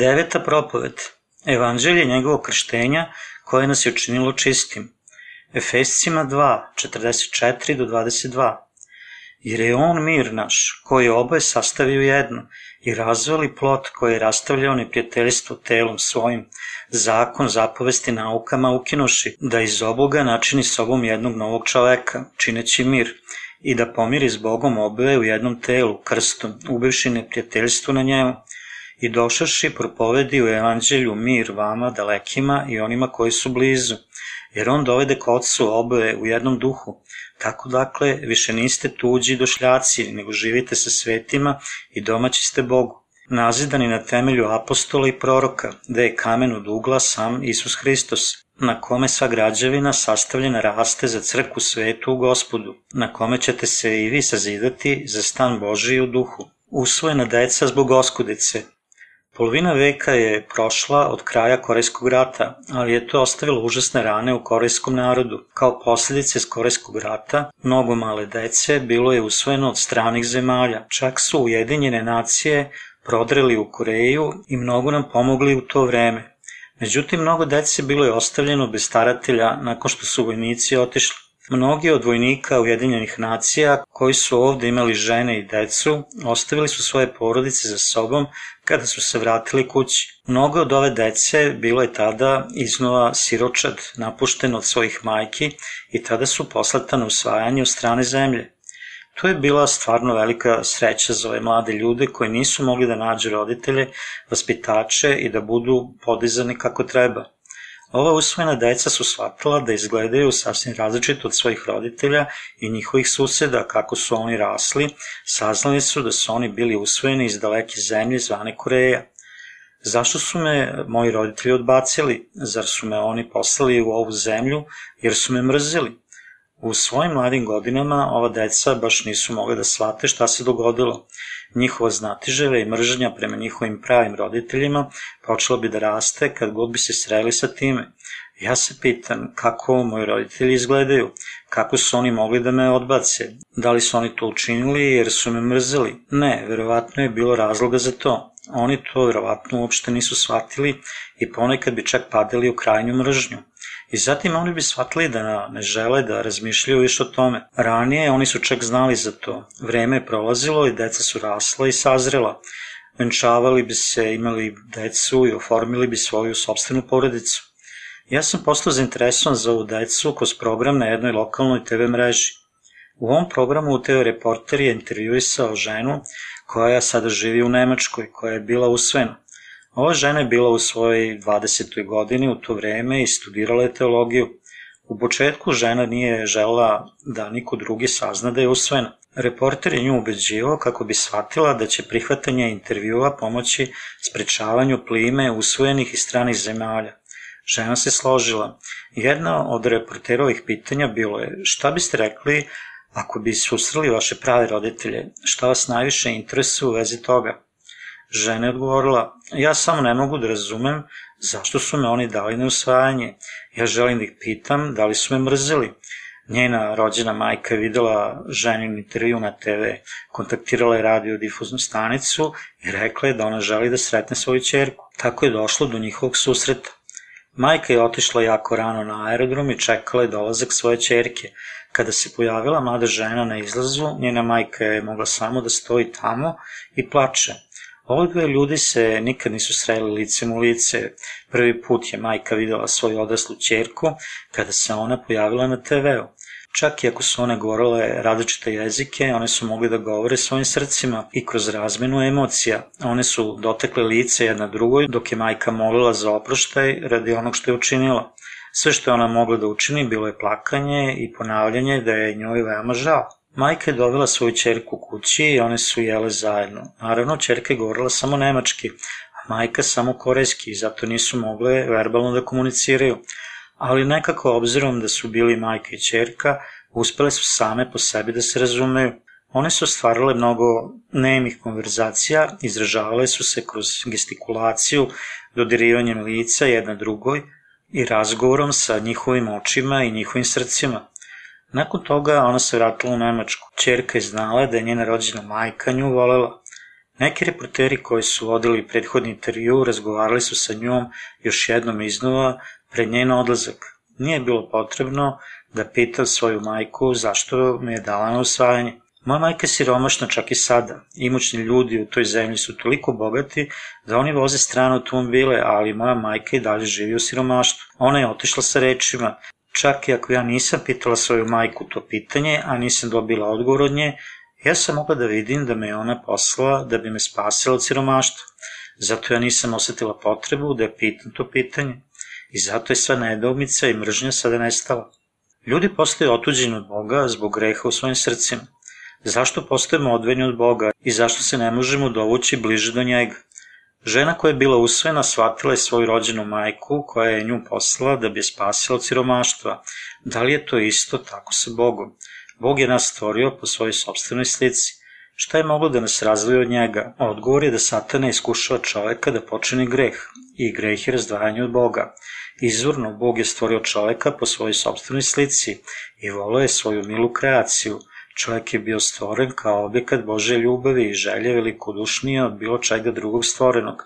Deveta propoved. Evanđelje njegovog krštenja koje nas je učinilo čistim. Efescima 2, 44 do 22. Jer je on mir naš, koji je oboje sastavio jedno, i razvali plot koji je rastavljao neprijateljstvo telom svojim, zakon zapovesti naukama ukinuši, da iz oboga načini sobom jednog novog čoveka, čineći mir, i da pomiri s Bogom oboje u jednom telu, krstom, ubivši neprijateljstvo na njemu, i došaši propovedi u evanđelju mir vama dalekima i onima koji su blizu, jer on dovede k ocu oboje u jednom duhu, Tako dakle, više niste tuđi došljaci, nego živite sa svetima i domaći ste Bogu. Nazidani na temelju apostola i proroka, da je kamen od ugla sam Isus Hristos, na kome sva građevina sastavljena raste za crku svetu u gospodu, na kome ćete se i vi sazidati za stan Božiji u duhu. Usvojena deca zbog oskudice, Polovina veka je prošla od kraja Korejskog rata, ali je to ostavilo užasne rane u korejskom narodu. Kao posledice iz Korejskog rata, mnogo male dece bilo je usvojeno od stranih zemalja. Čak su Ujedinjene nacije prodreli u Koreju i mnogo nam pomogli u to vreme. Međutim, mnogo dece bilo je ostavljeno bez staratelja nakon što su vojnici otišli. Mnogi od vojnika Ujedinjenih nacija koji su ovde imali žene i decu, ostavili su svoje porodice za sobom kada su se vratili kući. Mnogo od ove dece bilo je tada iznova siročad, napušten od svojih majki i tada su poslatane usvajanje u strane zemlje. To je bila stvarno velika sreća za ove mlade ljude koji nisu mogli da nađu roditelje, vaspitače i da budu podizani kako treba. Ova usvojena deca su shvatila da izgledaju sasvim različito od svojih roditelja i njihovih suseda kako su oni rasli, saznali su da su oni bili usvojeni iz daleke zemlje zvane Koreja. Zašto su me moji roditelji odbacili? Zar su me oni poslali u ovu zemlju jer su me mrzili? U svojim mladim godinama ova deca baš nisu mogli da shvate šta se dogodilo. Njihova znatiževe i mržnja prema njihovim pravim roditeljima počela bi da raste kad god bi se sreli sa time. Ja se pitam kako moji roditelji izgledaju, kako su oni mogli da me odbace, da li su oni to učinili jer su me mrzeli. Ne, verovatno je bilo razloga za to. Oni to verovatno uopšte nisu shvatili i ponekad bi čak padali u krajnju mržnju. I zatim oni bi shvatili da ne žele da razmišljaju više o tome. Ranije oni su čak znali za to. Vreme je prolazilo i deca su rasla i sazrela. Venčavali bi se, imali decu i oformili bi svoju sobstvenu porodicu. Ja sam postao zainteresovan za ovu decu kroz program na jednoj lokalnoj TV mreži. U ovom programu TV reporter je intervjuisao ženu koja sada živi u Nemačkoj, koja je bila usvojena. Ova žena je bila u svojoj 20. godini u to vreme i studirala je teologiju. U početku žena nije žela da niko drugi sazna da je usvojena. Reporter je nju ubeđivao kako bi shvatila da će prihvatanje intervjua pomoći sprečavanju plime usvojenih iz stranih zemalja. Žena se složila. Jedna od reporterovih pitanja bilo je šta biste rekli ako bi susreli vaše prave roditelje, šta vas najviše interesuje u vezi toga? Žena je odgovorila, ja samo ne mogu da razumem zašto su me oni dali na usvajanje. Ja želim da ih pitam da li su me mrzeli. Njena rođena majka je videla ženin intervju na TV, kontaktirala je radiodifuznu stanicu i rekla je da ona želi da sretne svoju čerku. Tako je došlo do njihovog susreta. Majka je otišla jako rano na aerodrom i čekala je dolazak svoje čerke. Kada se pojavila mlada žena na izlazu, njena majka je mogla samo da stoji tamo i plače. Ovo dve ljudi se nikad nisu sreli licem u lice. Prvi put je majka videla svoju odraslu čerku kada se ona pojavila na TV-u. Čak i ako su one govorile različite jezike, one su mogli da govore svojim srcima i kroz razmenu emocija. One su dotekle lice jedna drugoj dok je majka molila za oproštaj radi onog što je učinila. Sve što je ona mogla da učini bilo je plakanje i ponavljanje da je njoj veoma žao. Majka je dovela svoju čerku kući i one su jele zajedno. Naravno, čerka je govorila samo nemački, a majka samo korejski i zato nisu mogle verbalno da komuniciraju. Ali nekako, obzirom da su bili majka i čerka, uspele su same po sebi da se razumeju. One su stvarale mnogo nemih konverzacija, izražavale su se kroz gestikulaciju, dodirivanjem lica jedna drugoj i razgovorom sa njihovim očima i njihovim srcima. Nakon toga ona se vratila u Nemačku. Čerka je znala da je njena rođena majka nju volela. Neki reporteri koji su vodili prethodni intervju razgovarali su sa njom još jednom iznova pred njen odlazak. Nije bilo potrebno da pitam svoju majku zašto me je dala na usvajanje. Moja majka je siromašna čak i sada. Imućni ljudi u toj zemlji su toliko bogati da oni voze strane automobile, ali moja majka i dalje živi u siromaštvu. Ona je otišla sa rečima, čak i ako ja nisam pitala svoju majku to pitanje, a nisam dobila odgovor od nje, ja sam mogla da vidim da me je ona poslala da bi me spasila od siromaštva. Zato ja nisam osetila potrebu da je pitam to pitanje. I zato je sva nedoumica i mržnja sada nestala. Ljudi postaju otuđeni od Boga zbog greha u svojim srcima. Zašto postajemo odvojeni od Boga i zašto se ne možemo dovući bliže do njega? Žena koja je bila usvojena shvatila je svoju rođenu majku koja je nju poslala da bi je spasila od siromaštva. Da li je to isto tako sa Bogom? Bog je nas stvorio po svojoj sobstvenoj slici. Šta je moglo da nas razvoji od njega? Odgovor je da satana iskušava čoveka da počini greh i greh je razdvajanje od Boga. Izvorno, Bog je stvorio čoveka po svojoj sobstvenoj slici i volio je svoju milu kreaciju. Čovek je bio stvoren kao objekat Bože ljubavi i želje velikodušnije od bilo čega drugog stvorenog.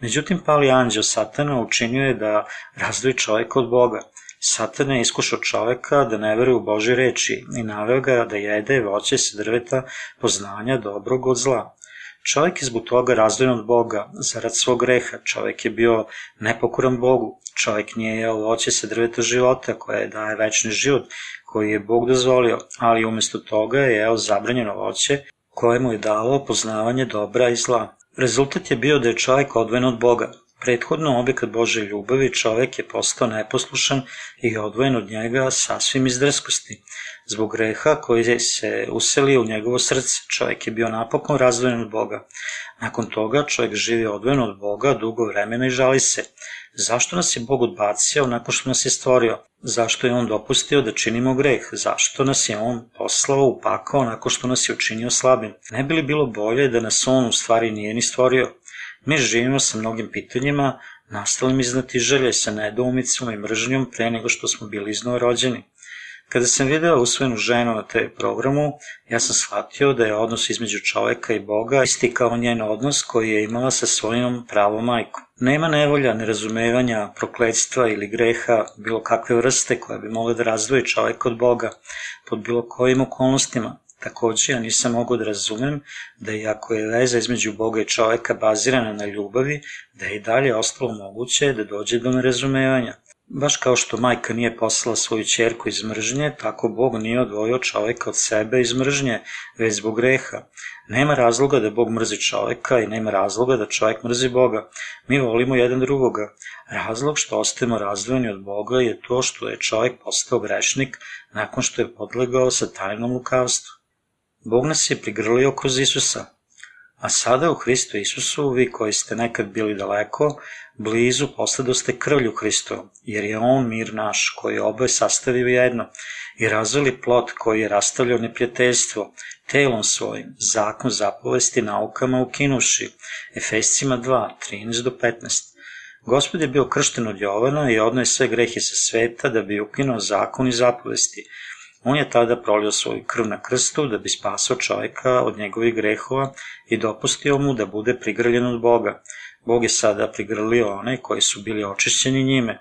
Međutim, pali anđeo satana učinio je da razdvoji čoveka od Boga. Satan je iskušao čoveka da ne veruje u Bože reči i naveo ga da jede voće sa drveta poznanja dobrog od zla. Čovek je zbog toga razdvojen od Boga, zarad svog greha. Čovek je bio nepokoran Bogu. Čovek nije jeo voće sa drveta života koje daje večni život, koji je Bog dozvolio, ali umesto toga je jeo zabranjeno voće koje mu je dalo poznavanje dobra i zla. Rezultat je bio da je čovek odvojen od Boga. Prethodno objekat Bože ljubavi čovek je postao neposlušan i odvojen od njega sasvim iz drskosti. Zbog greha koji se uselio u njegovo srce, čovek je bio napokon razdvojen od Boga. Nakon toga čovek živi odvojen od Boga dugo vremena i žali se. Zašto nas je Bog odbacio nakon što nas je stvorio? Zašto je On dopustio da činimo greh? Zašto nas je On poslao u pakao nakon što nas je učinio slabim? Ne bi li bilo bolje da nas On u stvari nije ni stvorio? Mi živimo sa mnogim pitanjima, nastalim iznati želje sa nedoumicom i mržnjom pre nego što smo bili iznova rođeni. Kada sam video usvojenu ženu na te programu, ja sam shvatio da je odnos između čoveka i Boga isti kao njen odnos koji je imala sa svojom pravom majkom. Nema nevolja, nerazumevanja, prokledstva ili greha, bilo kakve vrste koja bi mogla da razdvoji čoveka od Boga, pod bilo kojim okolnostima. Takođe, ja nisam mogao da razumem da iako je veza između Boga i čoveka bazirana na ljubavi, da je i dalje ostalo moguće da dođe do nerazumevanja. Baš kao što majka nije poslala svoju čerku iz mržnje, tako Bog nije odvojio čoveka od sebe iz mržnje, već zbog greha. Nema razloga da Bog mrzi čoveka i nema razloga da čovek mrzi Boga. Mi volimo jedan drugoga. Razlog što ostajemo razdvojeni od Boga je to što je čovek postao grešnik nakon što je podlegao sa tajnom lukavstvu. Bog nas je prigrlio kroz Isusa. A sada u Hristu Isusu, vi koji ste nekad bili daleko, blizu posledoste krvlju Hristovom, jer je On mir naš, koji je oboje sastavio jedno, i razvili plot koji je rastavljao neprijateljstvo, telom svojim, zakon zapovesti naukama ukinuši, Efescima 2, 13 do 15. Gospod je bio kršten od Jovana i odnoje sve grehe sa sveta da bi ukinuo zakon i zapovesti, On je tada prolio svoju krv na krstu da bi spasao čoveka od njegovih grehova i dopustio mu da bude prigrljen od Boga. Bog je sada prigrlio one koji su bili očišćeni njime.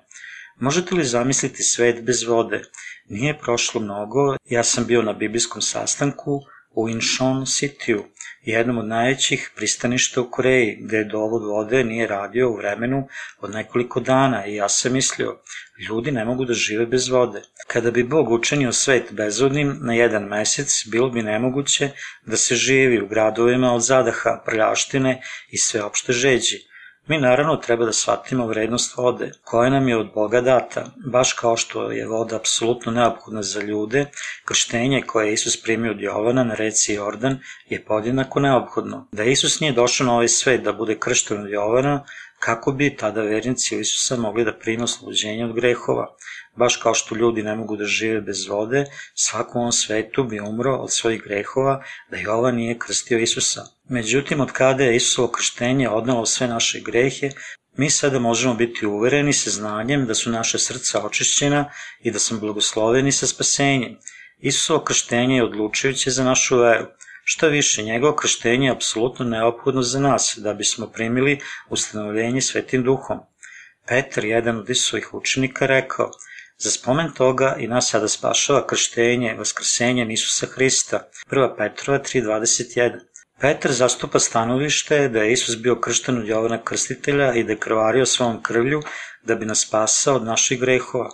Možete li zamisliti svet bez vode? Nije prošlo mnogo, ja sam bio na biblijskom sastanku u Incheon Cityu, jednom od najvećih pristaništa u Koreji, gde dovod vode nije radio u vremenu od nekoliko dana i ja sam mislio, ljudi ne mogu da žive bez vode. Kada bi Bog učinio svet bezvodnim na jedan mesec, bilo bi nemoguće da se živi u gradovima od zadaha, prljaštine i sveopšte žeđi. Mi naravno treba da shvatimo vrednost vode, koja nam je od Boga data, baš kao što je voda apsolutno neophodna za ljude, krštenje koje je Isus primio od Jovana na reci Jordan je podjednako neophodno. Da Isus nije došao na ovaj svet da bude kršten od Jovana, kako bi tada vernici u Isusa mogli da prime oslobođenje od grehova. Baš kao što ljudi ne mogu da žive bez vode, svako u ovom svetu bi umro od svojih grehova da Jovan nije krstio Isusa. Međutim, od kada je Isusovo krštenje odnalo sve naše grehe, mi sada možemo biti uvereni sa znanjem da su naše srca očišćena i da smo blagosloveni sa spasenjem. Isusovo krštenje je odlučujuće za našu veru. Što više, njegovo krštenje je apsolutno neophodno za nas, da bismo primili ustanovljenje svetim duhom. Petar, jedan od Isusovih učenika, rekao, za spomen toga i nas sada spašava krštenje, vaskrsenje Isusa Hrista. 1. Petrova 3.21. Petar zastupa stanovište da je Isus bio kršten od Jovana Krstitelja i da je krvario svojom krvlju da bi nas spasao od naših grehova.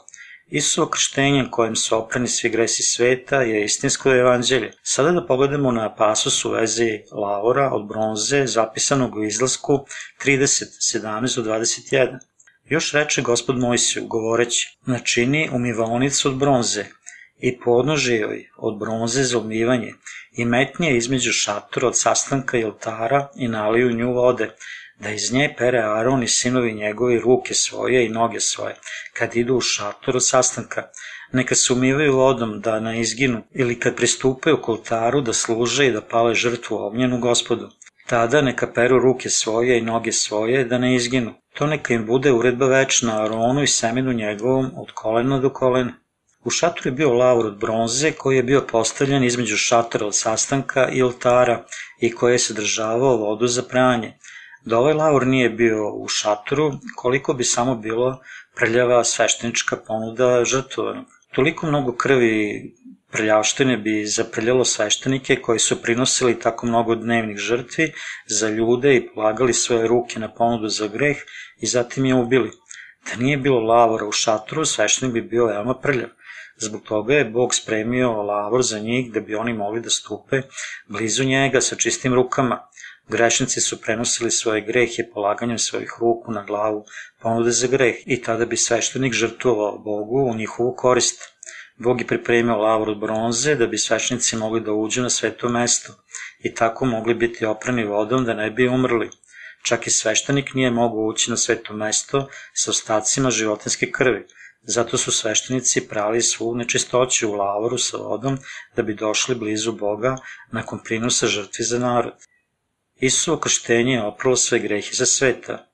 Isusovo krštenje kojim su oprani svi gresi sveta je istinsko evanđelje. Sada da pogledamo na pasus u vezi Laura od bronze zapisanog u izlasku 30, 17 do 21. Još reče gospod Mojsiju, govoreći, načini umivalnicu od bronze i podnoži joj od bronze za umivanje i metnje između šatora od sastanka i oltara i naliju nju vode, da iz nje pere Aron i sinovi njegovi ruke svoje i noge svoje, kad idu u šator od sastanka, neka se umivaju vodom da ne izginu, ili kad pristupaju k oltaru da služe i da pale žrtvu ognjenu gospodu. Tada neka peru ruke svoje i noge svoje da ne izginu. To neka im bude uredba večna Aronu i semenu njegovom od kolena do kolena. U šatoru je bio lavor od bronze koji je bio postavljen između šatora od sastanka i oltara i koji je sadržavao vodu za pranje. Da ovaj lavor nije bio u šatoru, koliko bi samo bilo prljava sveštenička ponuda žrtvovanog. Toliko mnogo krvi prljavštine bi zaprljalo sveštenike koji su prinosili tako mnogo dnevnih žrtvi za ljude i polagali svoje ruke na ponudu za greh i zatim je ubili. Da nije bilo lavora u šatoru, sveštenik bi bio veoma prljav. Zbog toga je Bog spremio lavor za njih da bi oni mogli da stupe blizu njega sa čistim rukama. Grešnici su prenosili svoje grehe polaganjem svojih ruku na glavu ponude za greh i tada bi sveštenik žrtvovao Bogu u njihovu korist. Bog je pripremio lavor od bronze da bi sveštenici mogli da uđu na sveto mesto i tako mogli biti oprani vodom da ne bi umrli. Čak i sveštenik nije mogao ući na sveto mesto sa ostacima životinske krvi, zato su sveštenici prali svu nečistoću u lavoru sa vodom da bi došli blizu Boga nakon prinosa žrtvi za narod. Isusovo krštenje je opralo sve grehe za sveta.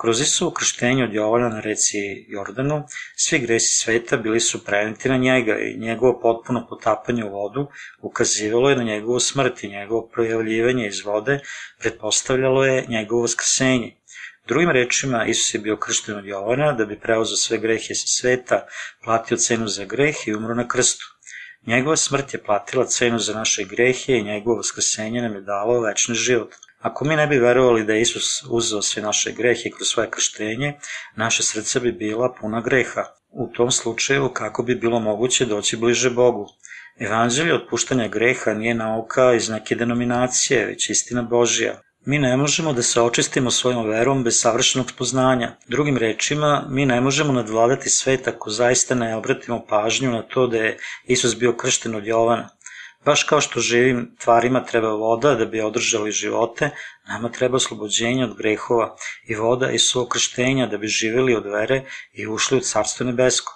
Kroz Isusovo krštenje od Jovana na reci Jordanu, svi gresi sveta bili su preneti na njega i njegovo potpuno potapanje u vodu ukazivalo je na njegovu smrt i njegovo projavljivanje iz vode pretpostavljalo je njegovo vaskrsenje. Drugim rečima, Isus je bio kršten od Jovana da bi preuzao sve grehe sa sveta, platio cenu za greh i umro na krstu. Njegova smrt je platila cenu za naše grehe i njegovo vaskrsenje nam je dalo večni život. Ako mi ne bi verovali da je Isus uzeo sve naše grehe kroz svoje krštenje, naše srce bi bila puna greha. U tom slučaju kako bi bilo moguće doći bliže Bogu? Evanđelje otpuštanja greha nije nauka iz neke denominacije, već istina Božja. Mi ne možemo da se očistimo svojom verom bez savršenog spoznanja. Drugim rečima, mi ne možemo nadvladati svet ako zaista ne obratimo pažnju na to da je Isus bio kršten od Jovana. Baš kao što živim tvarima treba voda da bi održali živote, nama treba oslobođenje od grehova i voda i svo krštenja da bi živeli od vere i ušli u Carstvo nebesko.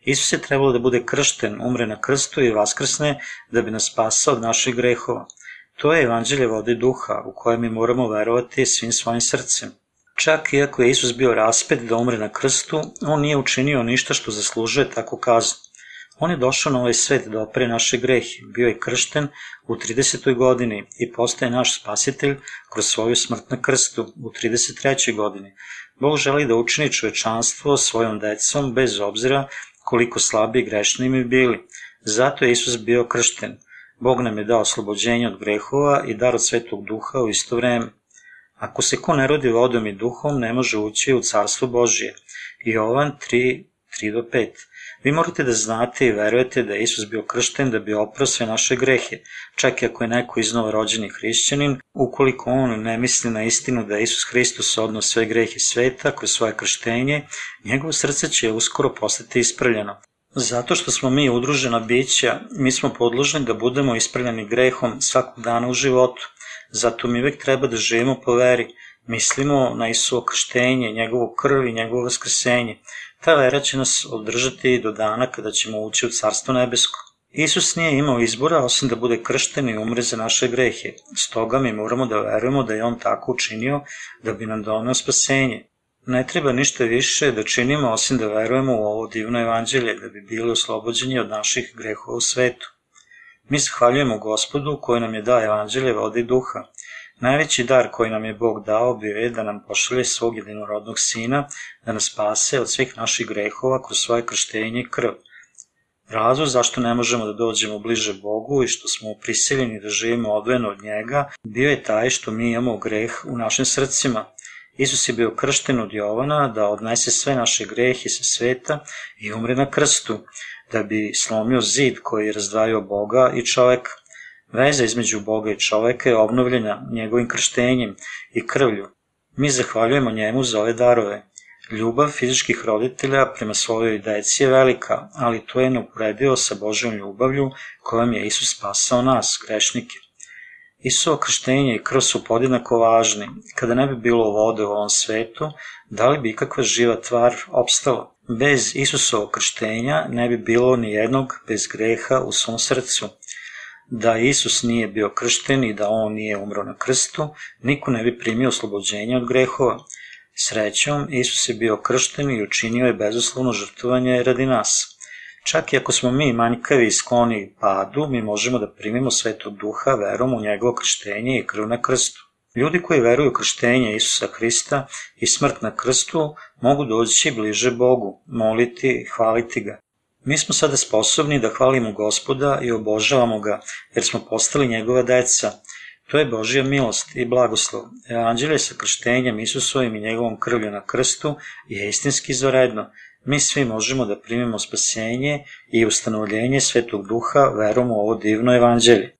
Isus je trebalo da bude kršten, umre na krstu i vaskrsne da bi nas spasao od naših grehova. To je evanđelje vode duha u koje mi moramo verovati svim svojim srcem. Čak iako je Isus bio raspet da umre na krstu, on nije učinio ništa što zaslužuje takvu kaznu. On je došao na ovaj svet da opre naše grehe, bio je kršten u 30. godini i postaje naš spasitelj kroz svoju smrt na krstu u 33. godini. Bog želi da učini čovečanstvo svojom decom bez obzira koliko slabi i grešni mi bili. Zato je Isus bio kršten. Bog nam je dao oslobođenje od grehova i dar od svetog duha u isto vreme. Ako se ko ne rodi vodom i duhom, ne može ući u carstvo Božije. Jovan 3, 3 do 5. Vi morate da znate i verujete da je Isus bio kršten da bi oprao sve naše grehe, čak i ako je neko iznova rođeni hrišćanin, ukoliko on ne misli na istinu da je Isus Hristos odno sve grehe sveta kroz svoje krštenje, njegovo srce će uskoro postati ispravljeno. Zato što smo mi udružena bića, mi smo podložni da budemo ispravljeni grehom svakog dana u životu. Zato mi uvek treba da živimo po veri, mislimo na Isuo krštenje, njegovu krv i njegovo vaskrsenje. Ta vera će nas održati do dana kada ćemo ući u Carstvo nebesko. Isus nije imao izbora osim da bude kršten i umre za naše grehe. Stoga mi moramo da verujemo da je On tako učinio da bi nam donao spasenje. Ne treba ništa više da činimo osim da verujemo u ovo divno evanđelje da bi bili oslobođeni od naših grehova u svetu. Mi zahvaljujemo gospodu koji nam je dao evanđelje vode i duha. Najveći dar koji nam je Bog dao bio je da nam pošalje svog jedinorodnog sina, da nas spase od svih naših grehova kroz svoje krštenje i krv. Razlog zašto ne možemo da dođemo bliže Bogu i što smo prisiljeni da živimo odvojeno od njega, bio je taj što mi imamo greh u našim srcima. Isus je bio kršten od Jovana da odnese sve naše grehe sa sveta i umre na krstu, da bi slomio zid koji je razdvajao Boga i čoveka. Veza između Boga i čoveka je obnovljena njegovim krštenjem i krvlju. Mi zahvaljujemo njemu za ove darove. Ljubav fizičkih roditelja prema svojoj deci je velika, ali to je neuporedivo sa Božjom ljubavlju kojom je Isus spasao nas, grešnike. Isuo krštenje i krv su podjednako važni. Kada ne bi bilo vode u ovom svetu, da li bi ikakva živa tvar opstala? Bez Isusovog krštenja ne bi bilo ni jednog bez greha u svom srcu. Da Isus nije bio kršten i da on nije umro na krstu, niko ne bi primio oslobođenje od grehova. Srećom, Isus je bio kršten i učinio je bezuslovno žrtvovanje radi nas. Čak i ako smo mi manjkavi i skloni padu, mi možemo da primimo svetog duha verom u njegovo krštenje i krv na krstu. Ljudi koji veruju u krštenje Isusa Hrista i smrt na krstu mogu doći bliže Bogu, moliti hvaliti ga. Mi smo sada sposobni da hvalimo gospoda i obožavamo ga, jer smo postali njegova deca. To je Božja milost i blagoslov. Evanđelje sa krštenjem Isusovim i njegovom krvlju na krstu je istinski izvaredno. Mi svi možemo da primimo spasenje i ustanovljenje Svetog Duha verom u ovo divno evanđelje.